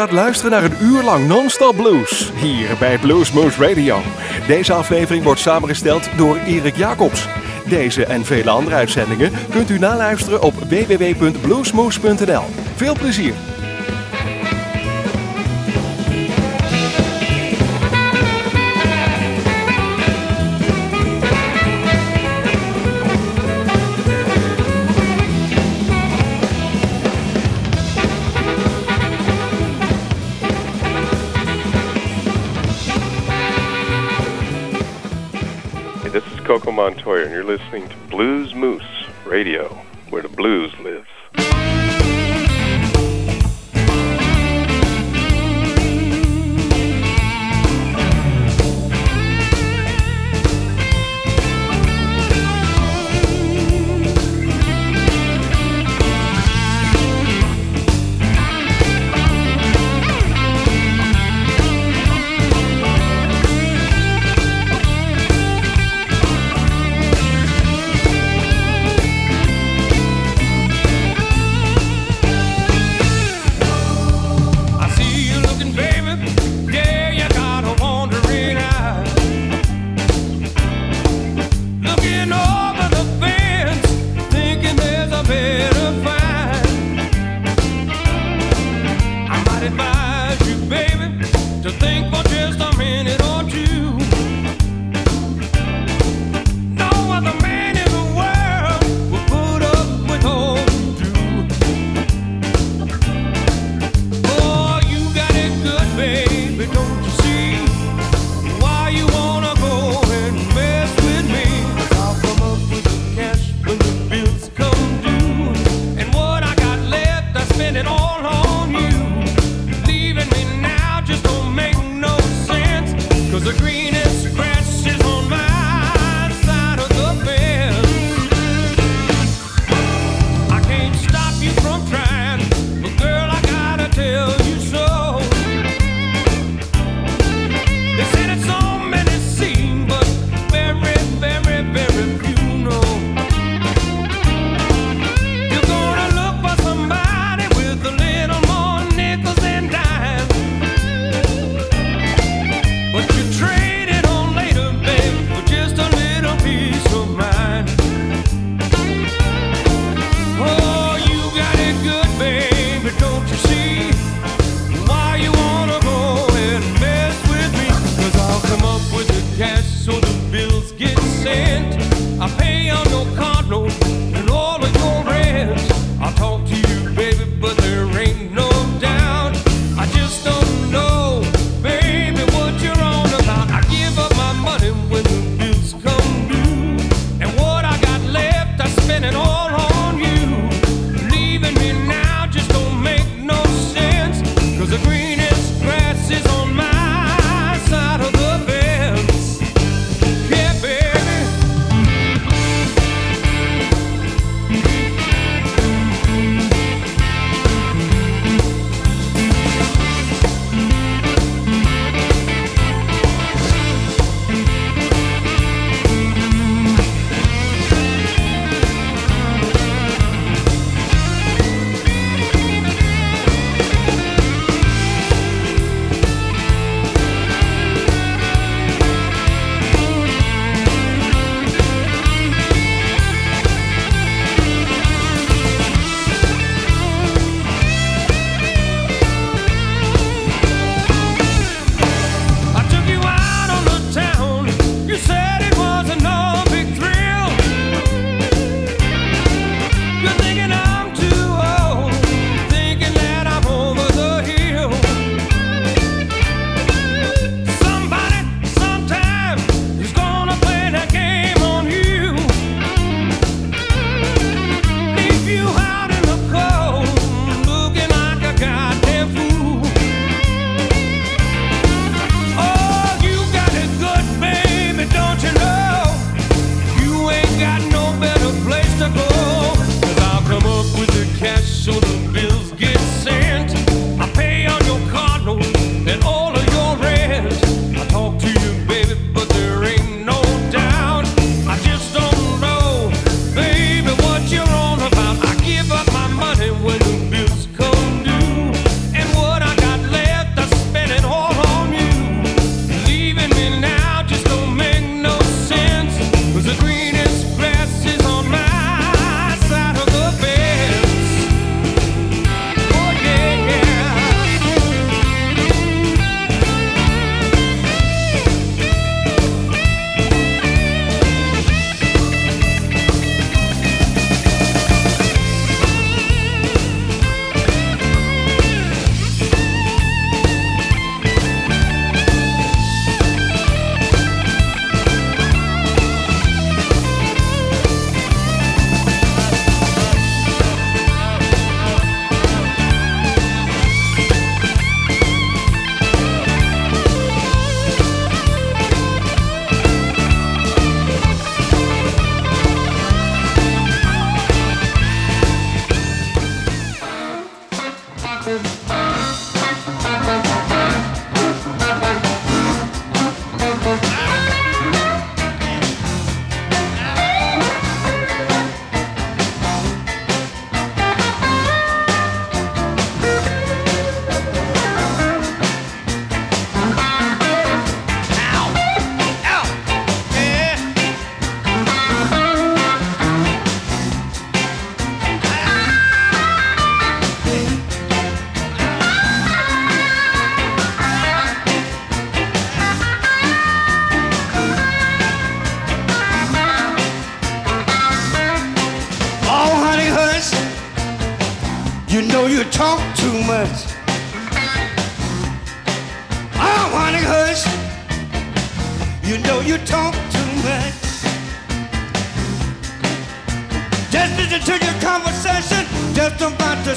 Gaat luisteren naar een uur lang non-stop blues hier bij Bluesmoose Radio. Deze aflevering wordt samengesteld door Erik Jacobs. Deze en vele andere uitzendingen kunt u naluisteren op www.bluesmoose.nl. Veel plezier! Montoya, and you're listening to Bluesmoose Radio, where the blues lives.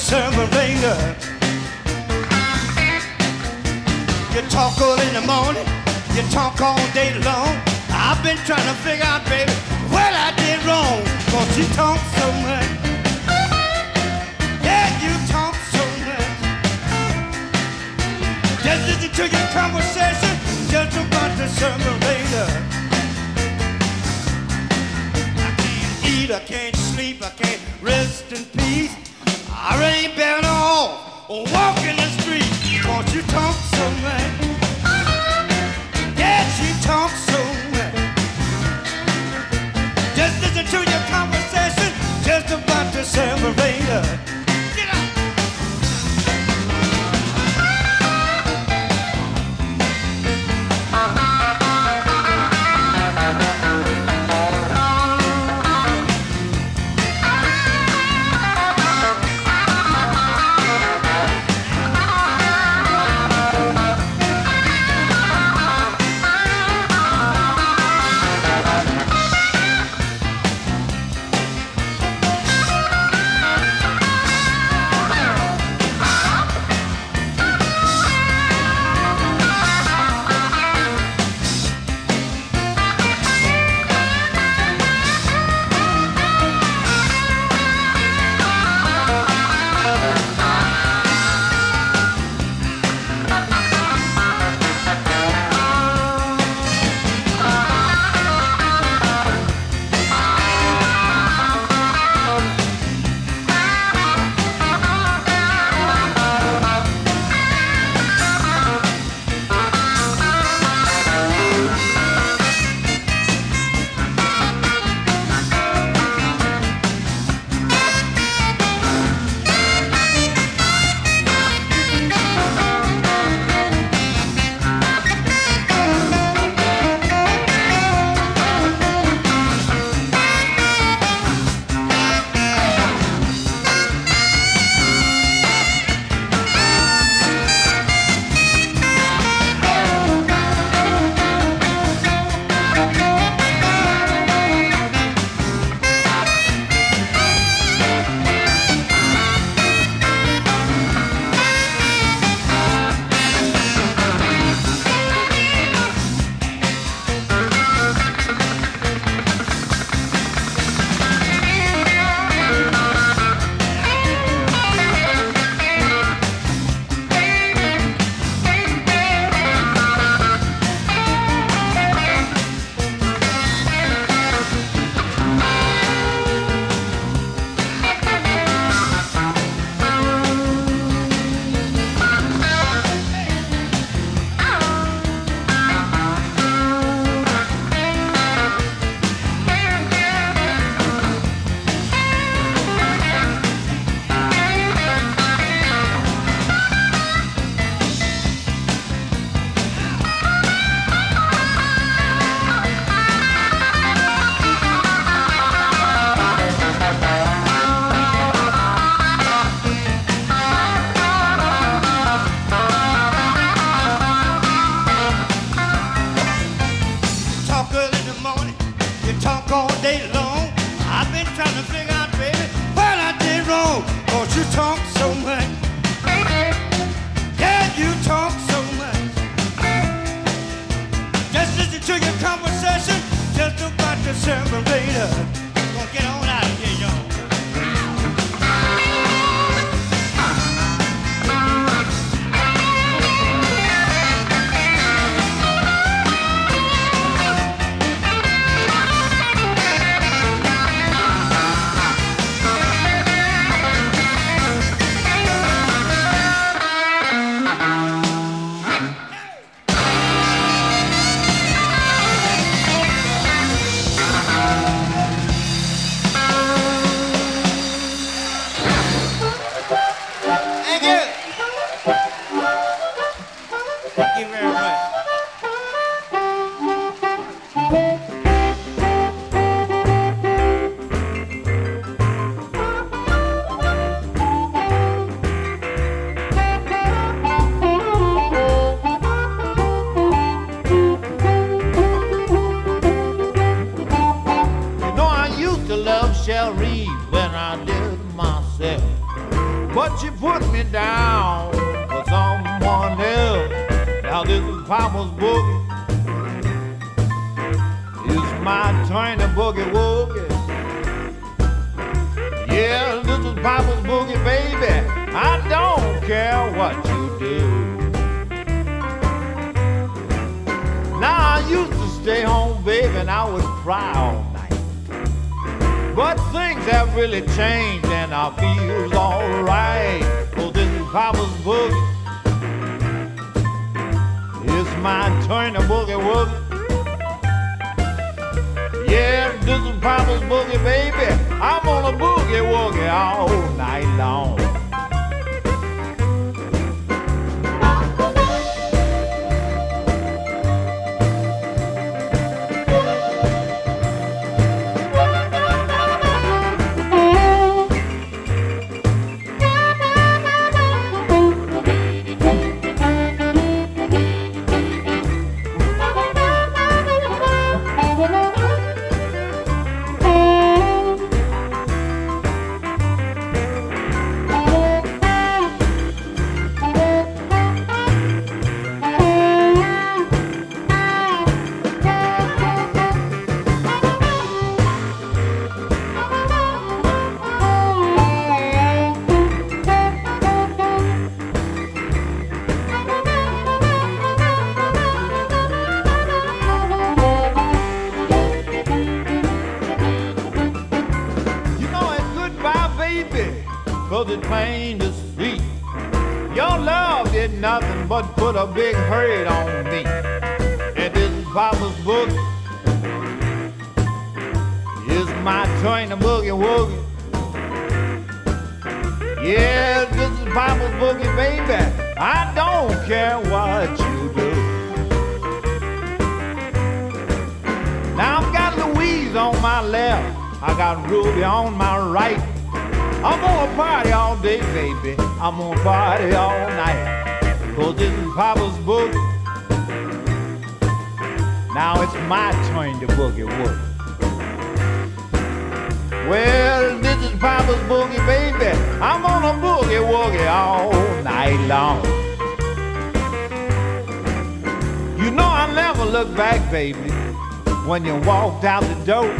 to finger. You talk all in the morning, you talk all day long. I've been trying to figure out, baby, what I did wrong. Cause you talk so much. Yeah, you talk so much. Just listen to your conversation, just about the sermon finger. I can't eat, I can't sleep, I can't rest in peace. I ain't been off the you talk so much. You talk so much. Just listen to your conversation just about to separate us. I would cry all night. But things have really changed, and I feel alright. Oh, this is Papa's boogie. It's my turn to boogie woogie. Yeah, this is Papa's boogie, baby. I'm on a boogie woogie all night long. A big hurt on me. And this is Papa's book. It's my turn to boogie woogie. Yeah, this is Papa's boogie, baby. I don't care what you do. Now I've got Louise on my left. I got Ruby on my right. I'm gonna party all day, baby. I'm gonna party all night. Cause is Papa's boogie. Now it's my turn to boogie woogie. Well, this is Papa's boogie, baby. I'm gonna boogie woogie all night long. You know I never look back, baby, when you walked out the door.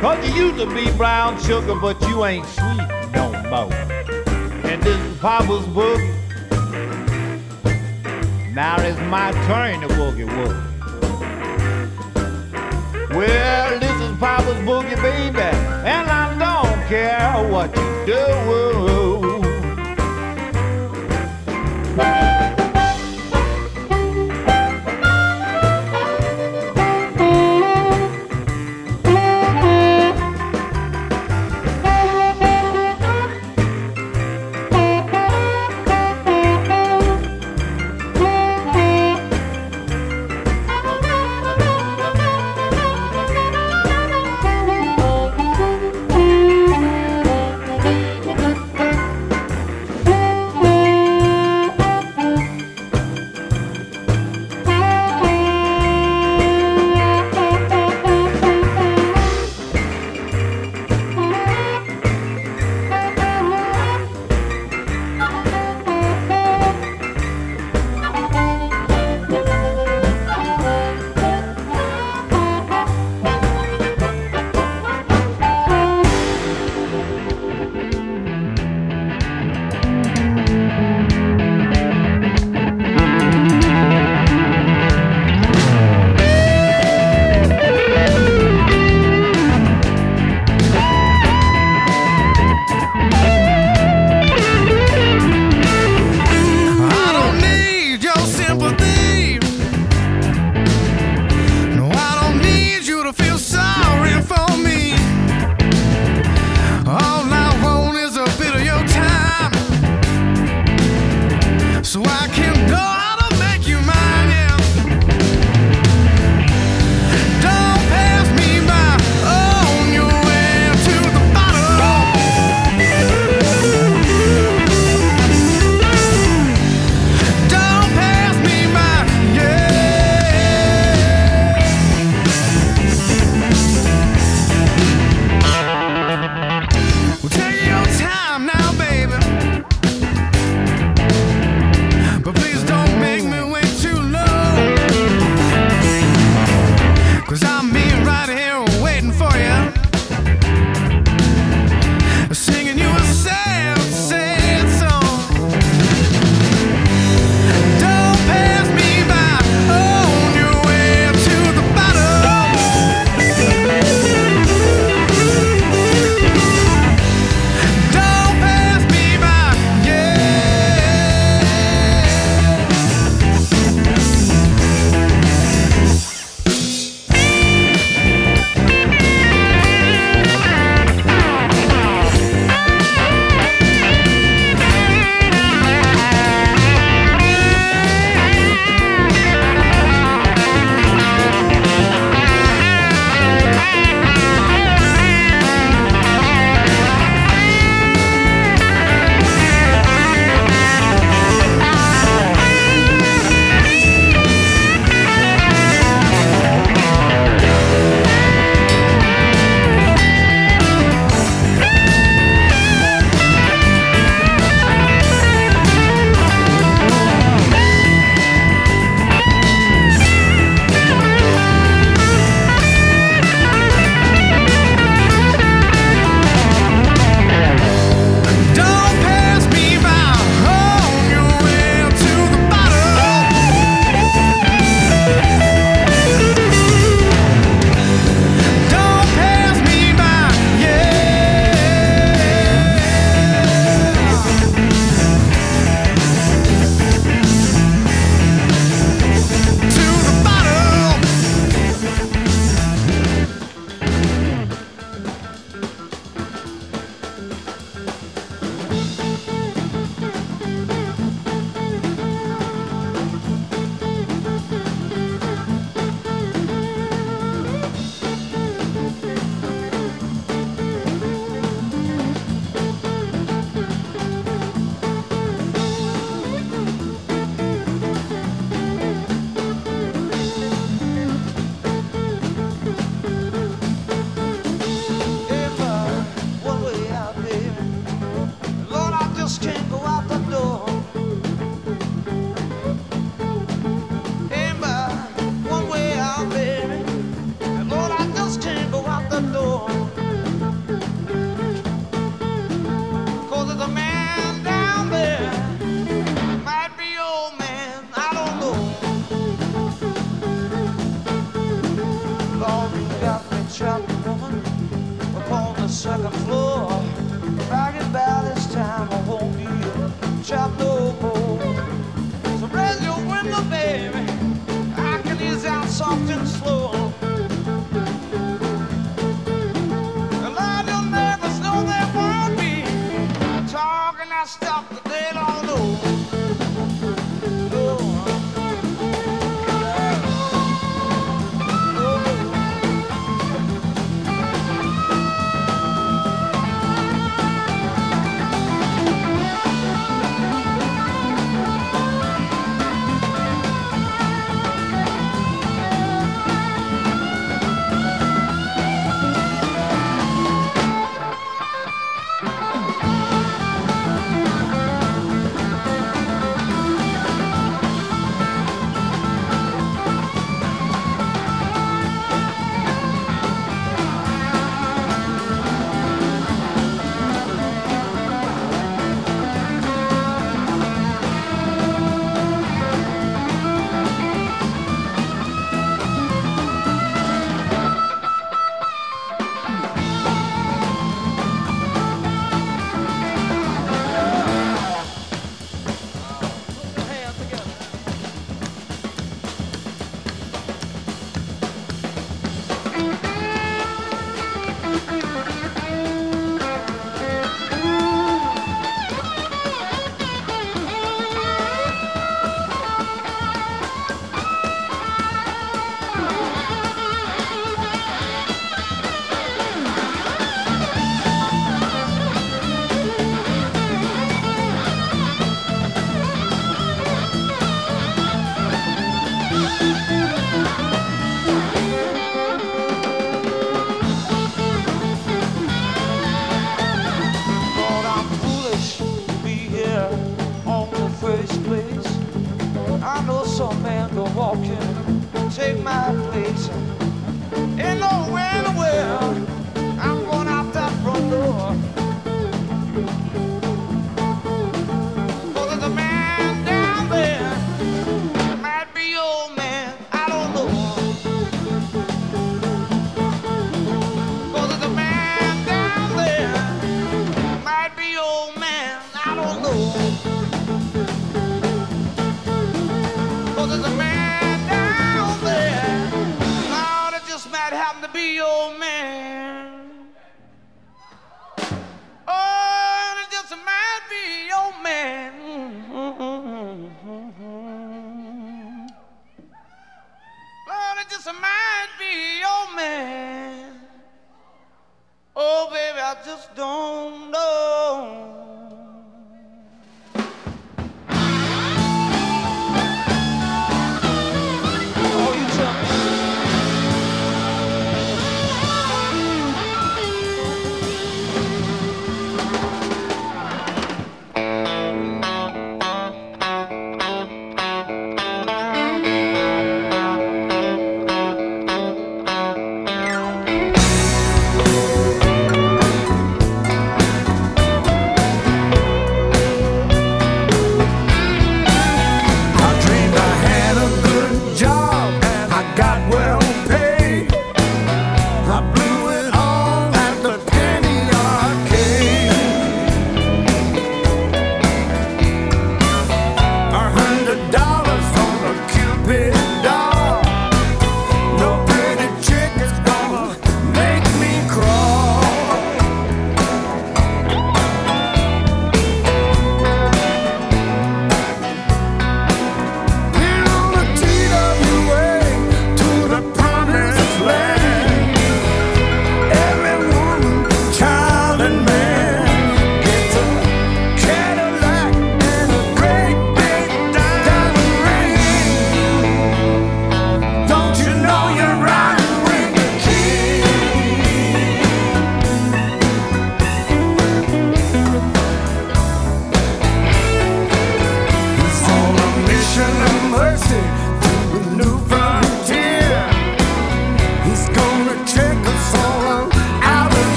Cause you used to be brown sugar, but you ain't sweet no more. And this is Papa's boogie. Now it's my turn to boogie woogie. Well, this is Papa's boogie, baby, and I don't care what you do.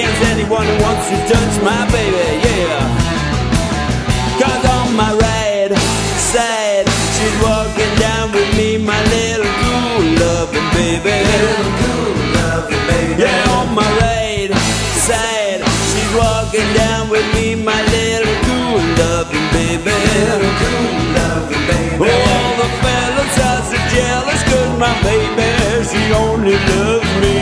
against anyone who wants to touch my baby, yeah. Cause on my right side, she's walking down with me, my little cool loving baby. Little cool loving baby. Yeah, on my right side, she's walking down with me, my little cool loving baby. Little cool loving baby. Oh, all the fellas are so jealous, cause my baby, she only loves me.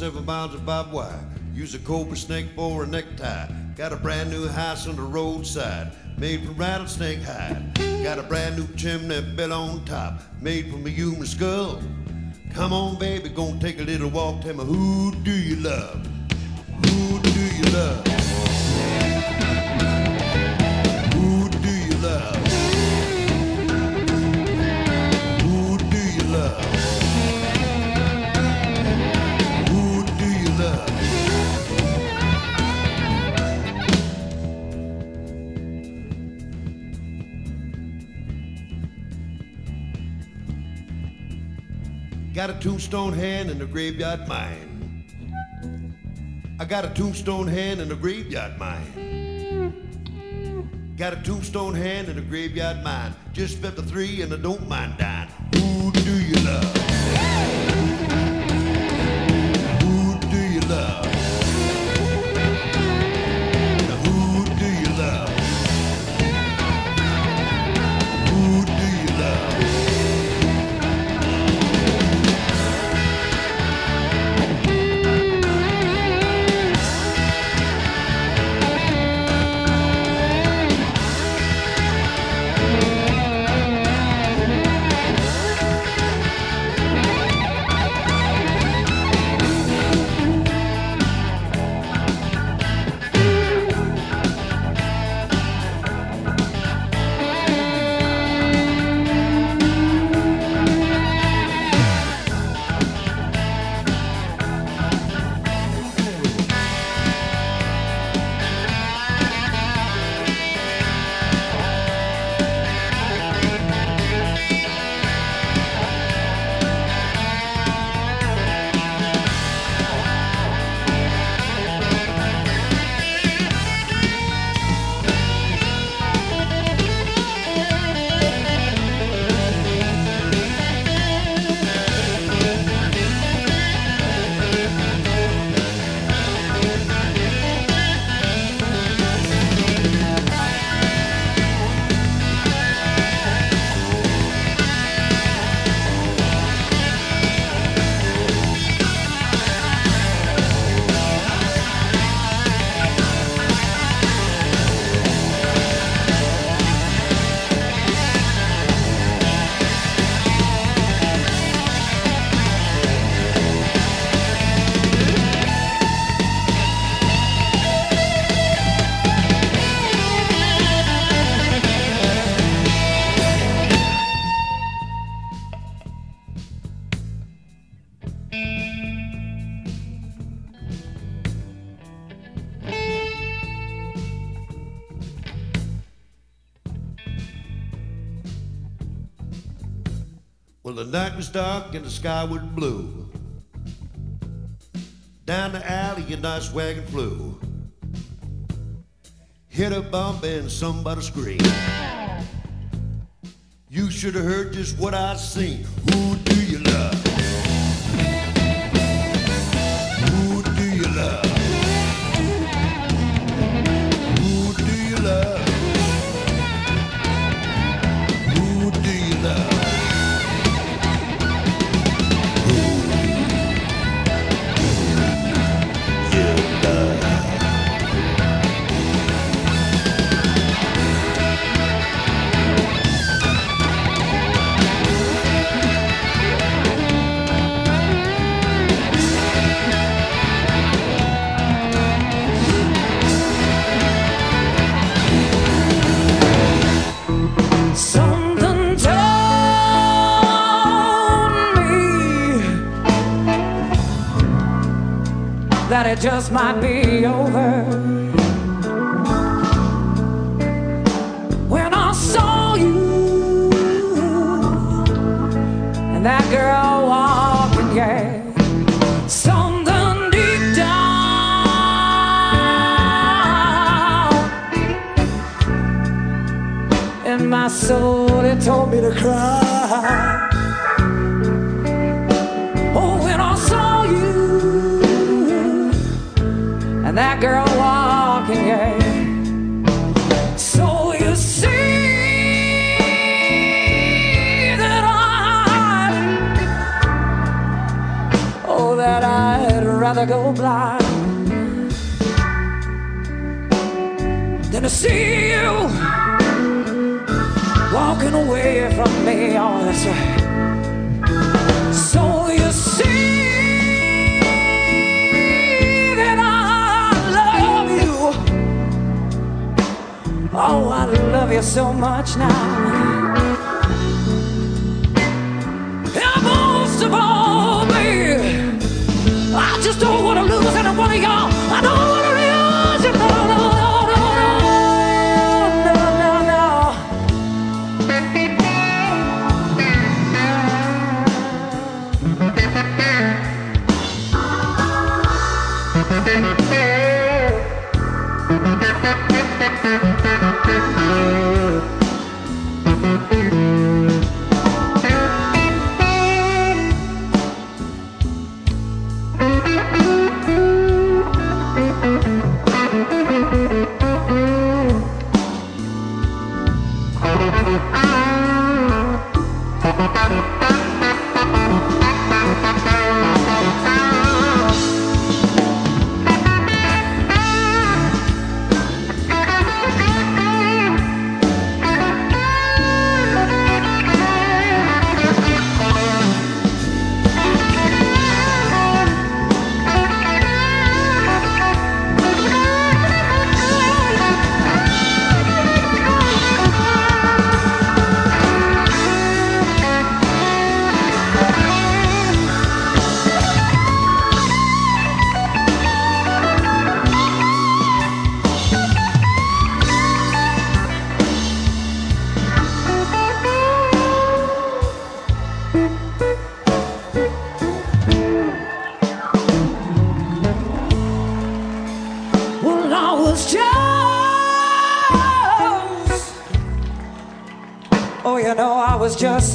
several miles of barbed wire. Use a cobra snake for a necktie. Got a brand new house on the roadside, made from rattlesnake hide. Got a brand new chimney built on top, made from a human skull. Come on, baby, gonna take a little walk. Tell me who do you love? Who do you love? Got a tombstone hand and a graveyard mine. I got a tombstone hand and a graveyard mine. Got a tombstone hand and a graveyard mine. Just spent the three and I don't mind dying. Who do you love? Well, the night was dark and the sky was blue. Down the alley, a nice wagon flew. Hit a bump and somebody screamed. You should have heard just what I seen. Who do you love? It just might be over. When I saw you and that girl walking, yeah. Something deep down in my soul, it told me to cry. and that girl walking gay. So you see. That I'd, oh, that I'd rather go blind than to see you walking away from me. Oh, that's right. Oh, I love you so much now. oh you.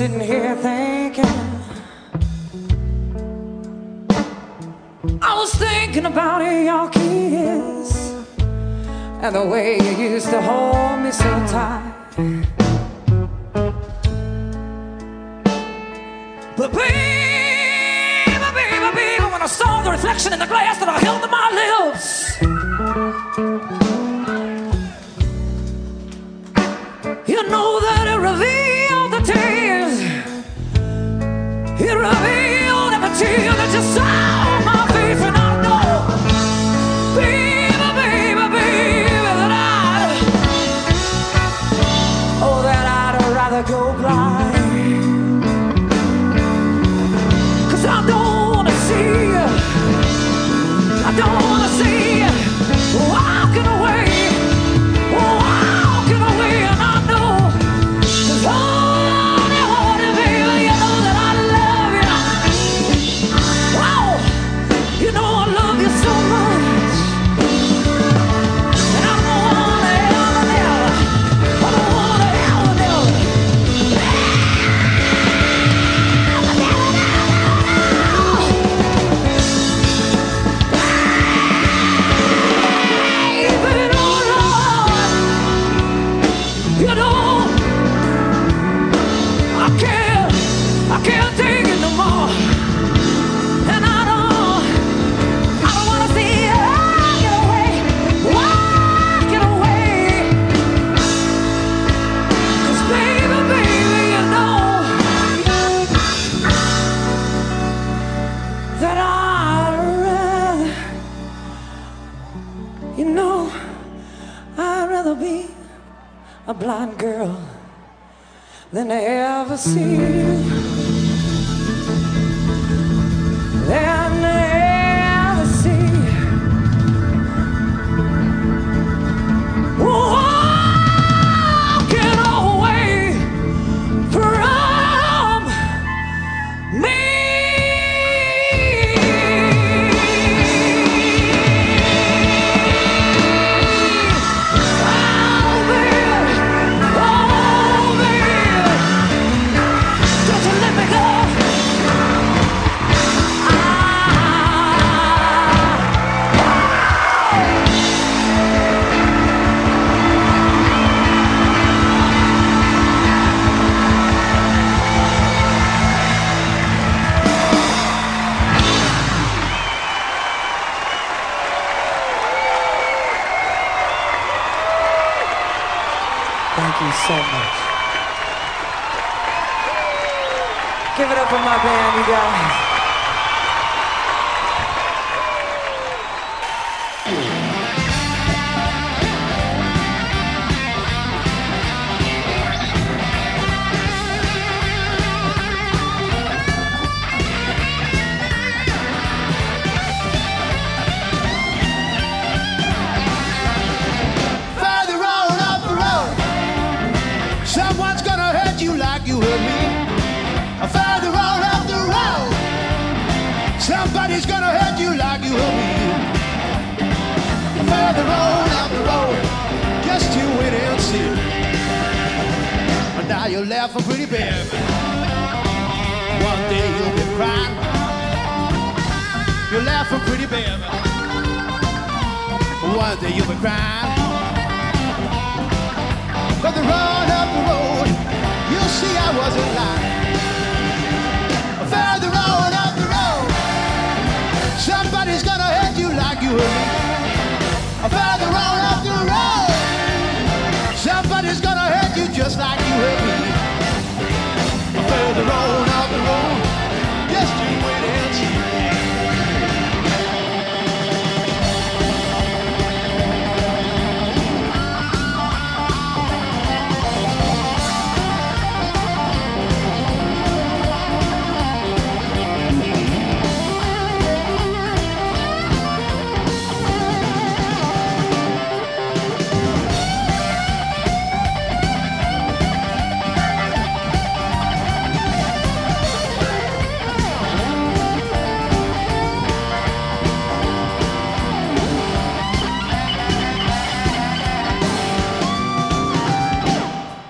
sitting here thinking. I was thinking about your kiss and the way you used to hold me so tight. But baby, baby, baby, when I saw the reflection in the glass that I held to my lips, you know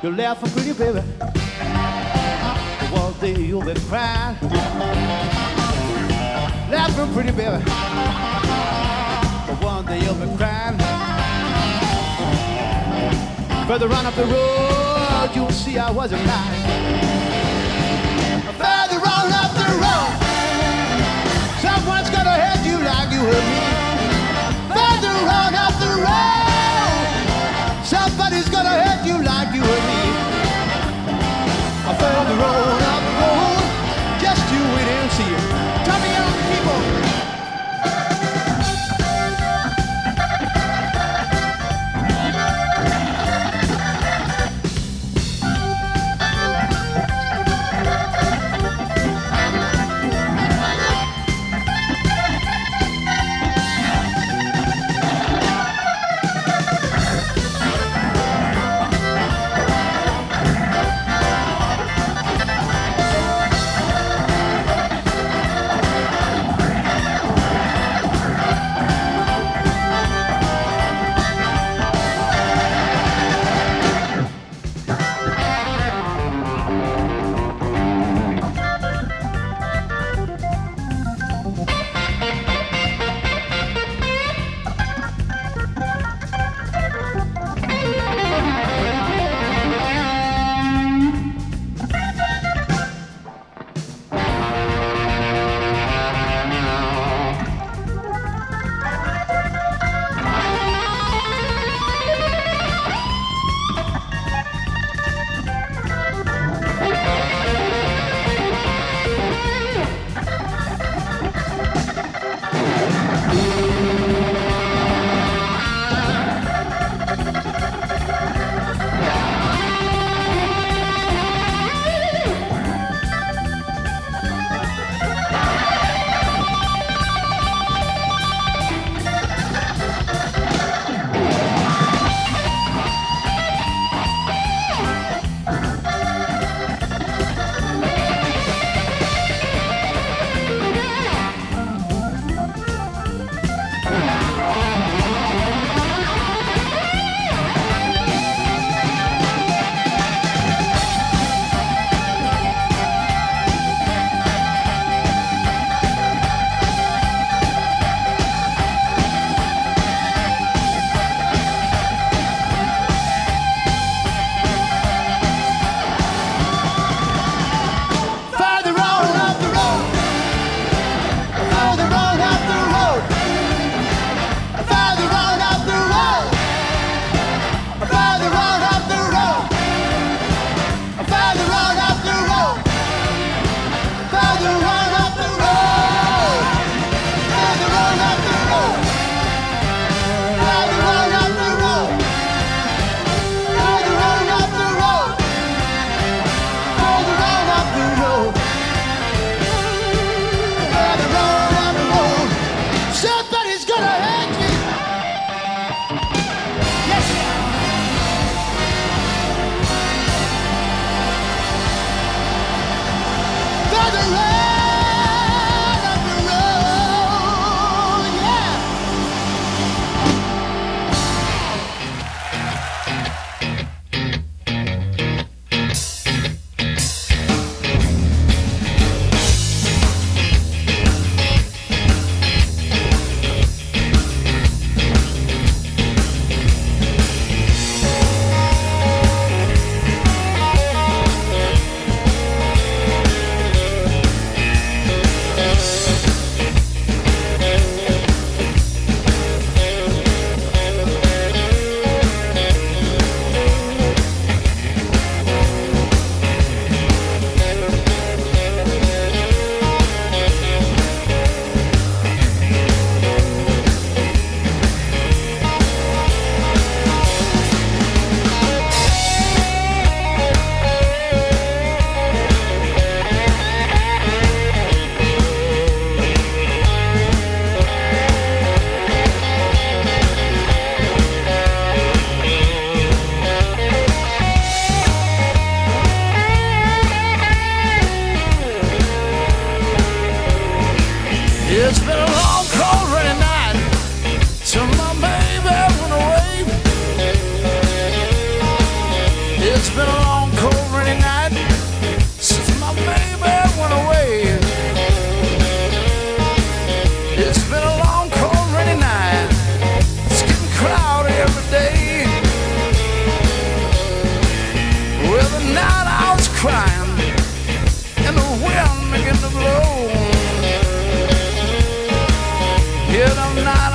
You left a pretty baby. One day you'll be crying. Left a pretty baby. One day you'll be crying. Further on up the road, you'll see I wasn't lying. Further on up the road, someone's gonna hurt you like you hurt me. Further on up the road. Night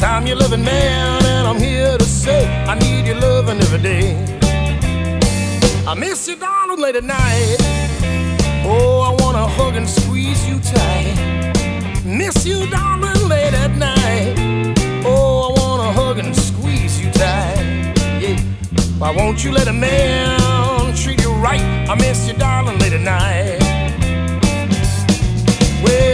time I'm your loving man, and I'm here to say I need your loving every day. I miss you, darling, late at night. Oh, I wanna hug and squeeze you tight. Miss you, darling, late at night. Oh, I wanna hug and squeeze you tight. Yeah. Why won't you let a man treat you right? I miss you, darling, late at night. Well,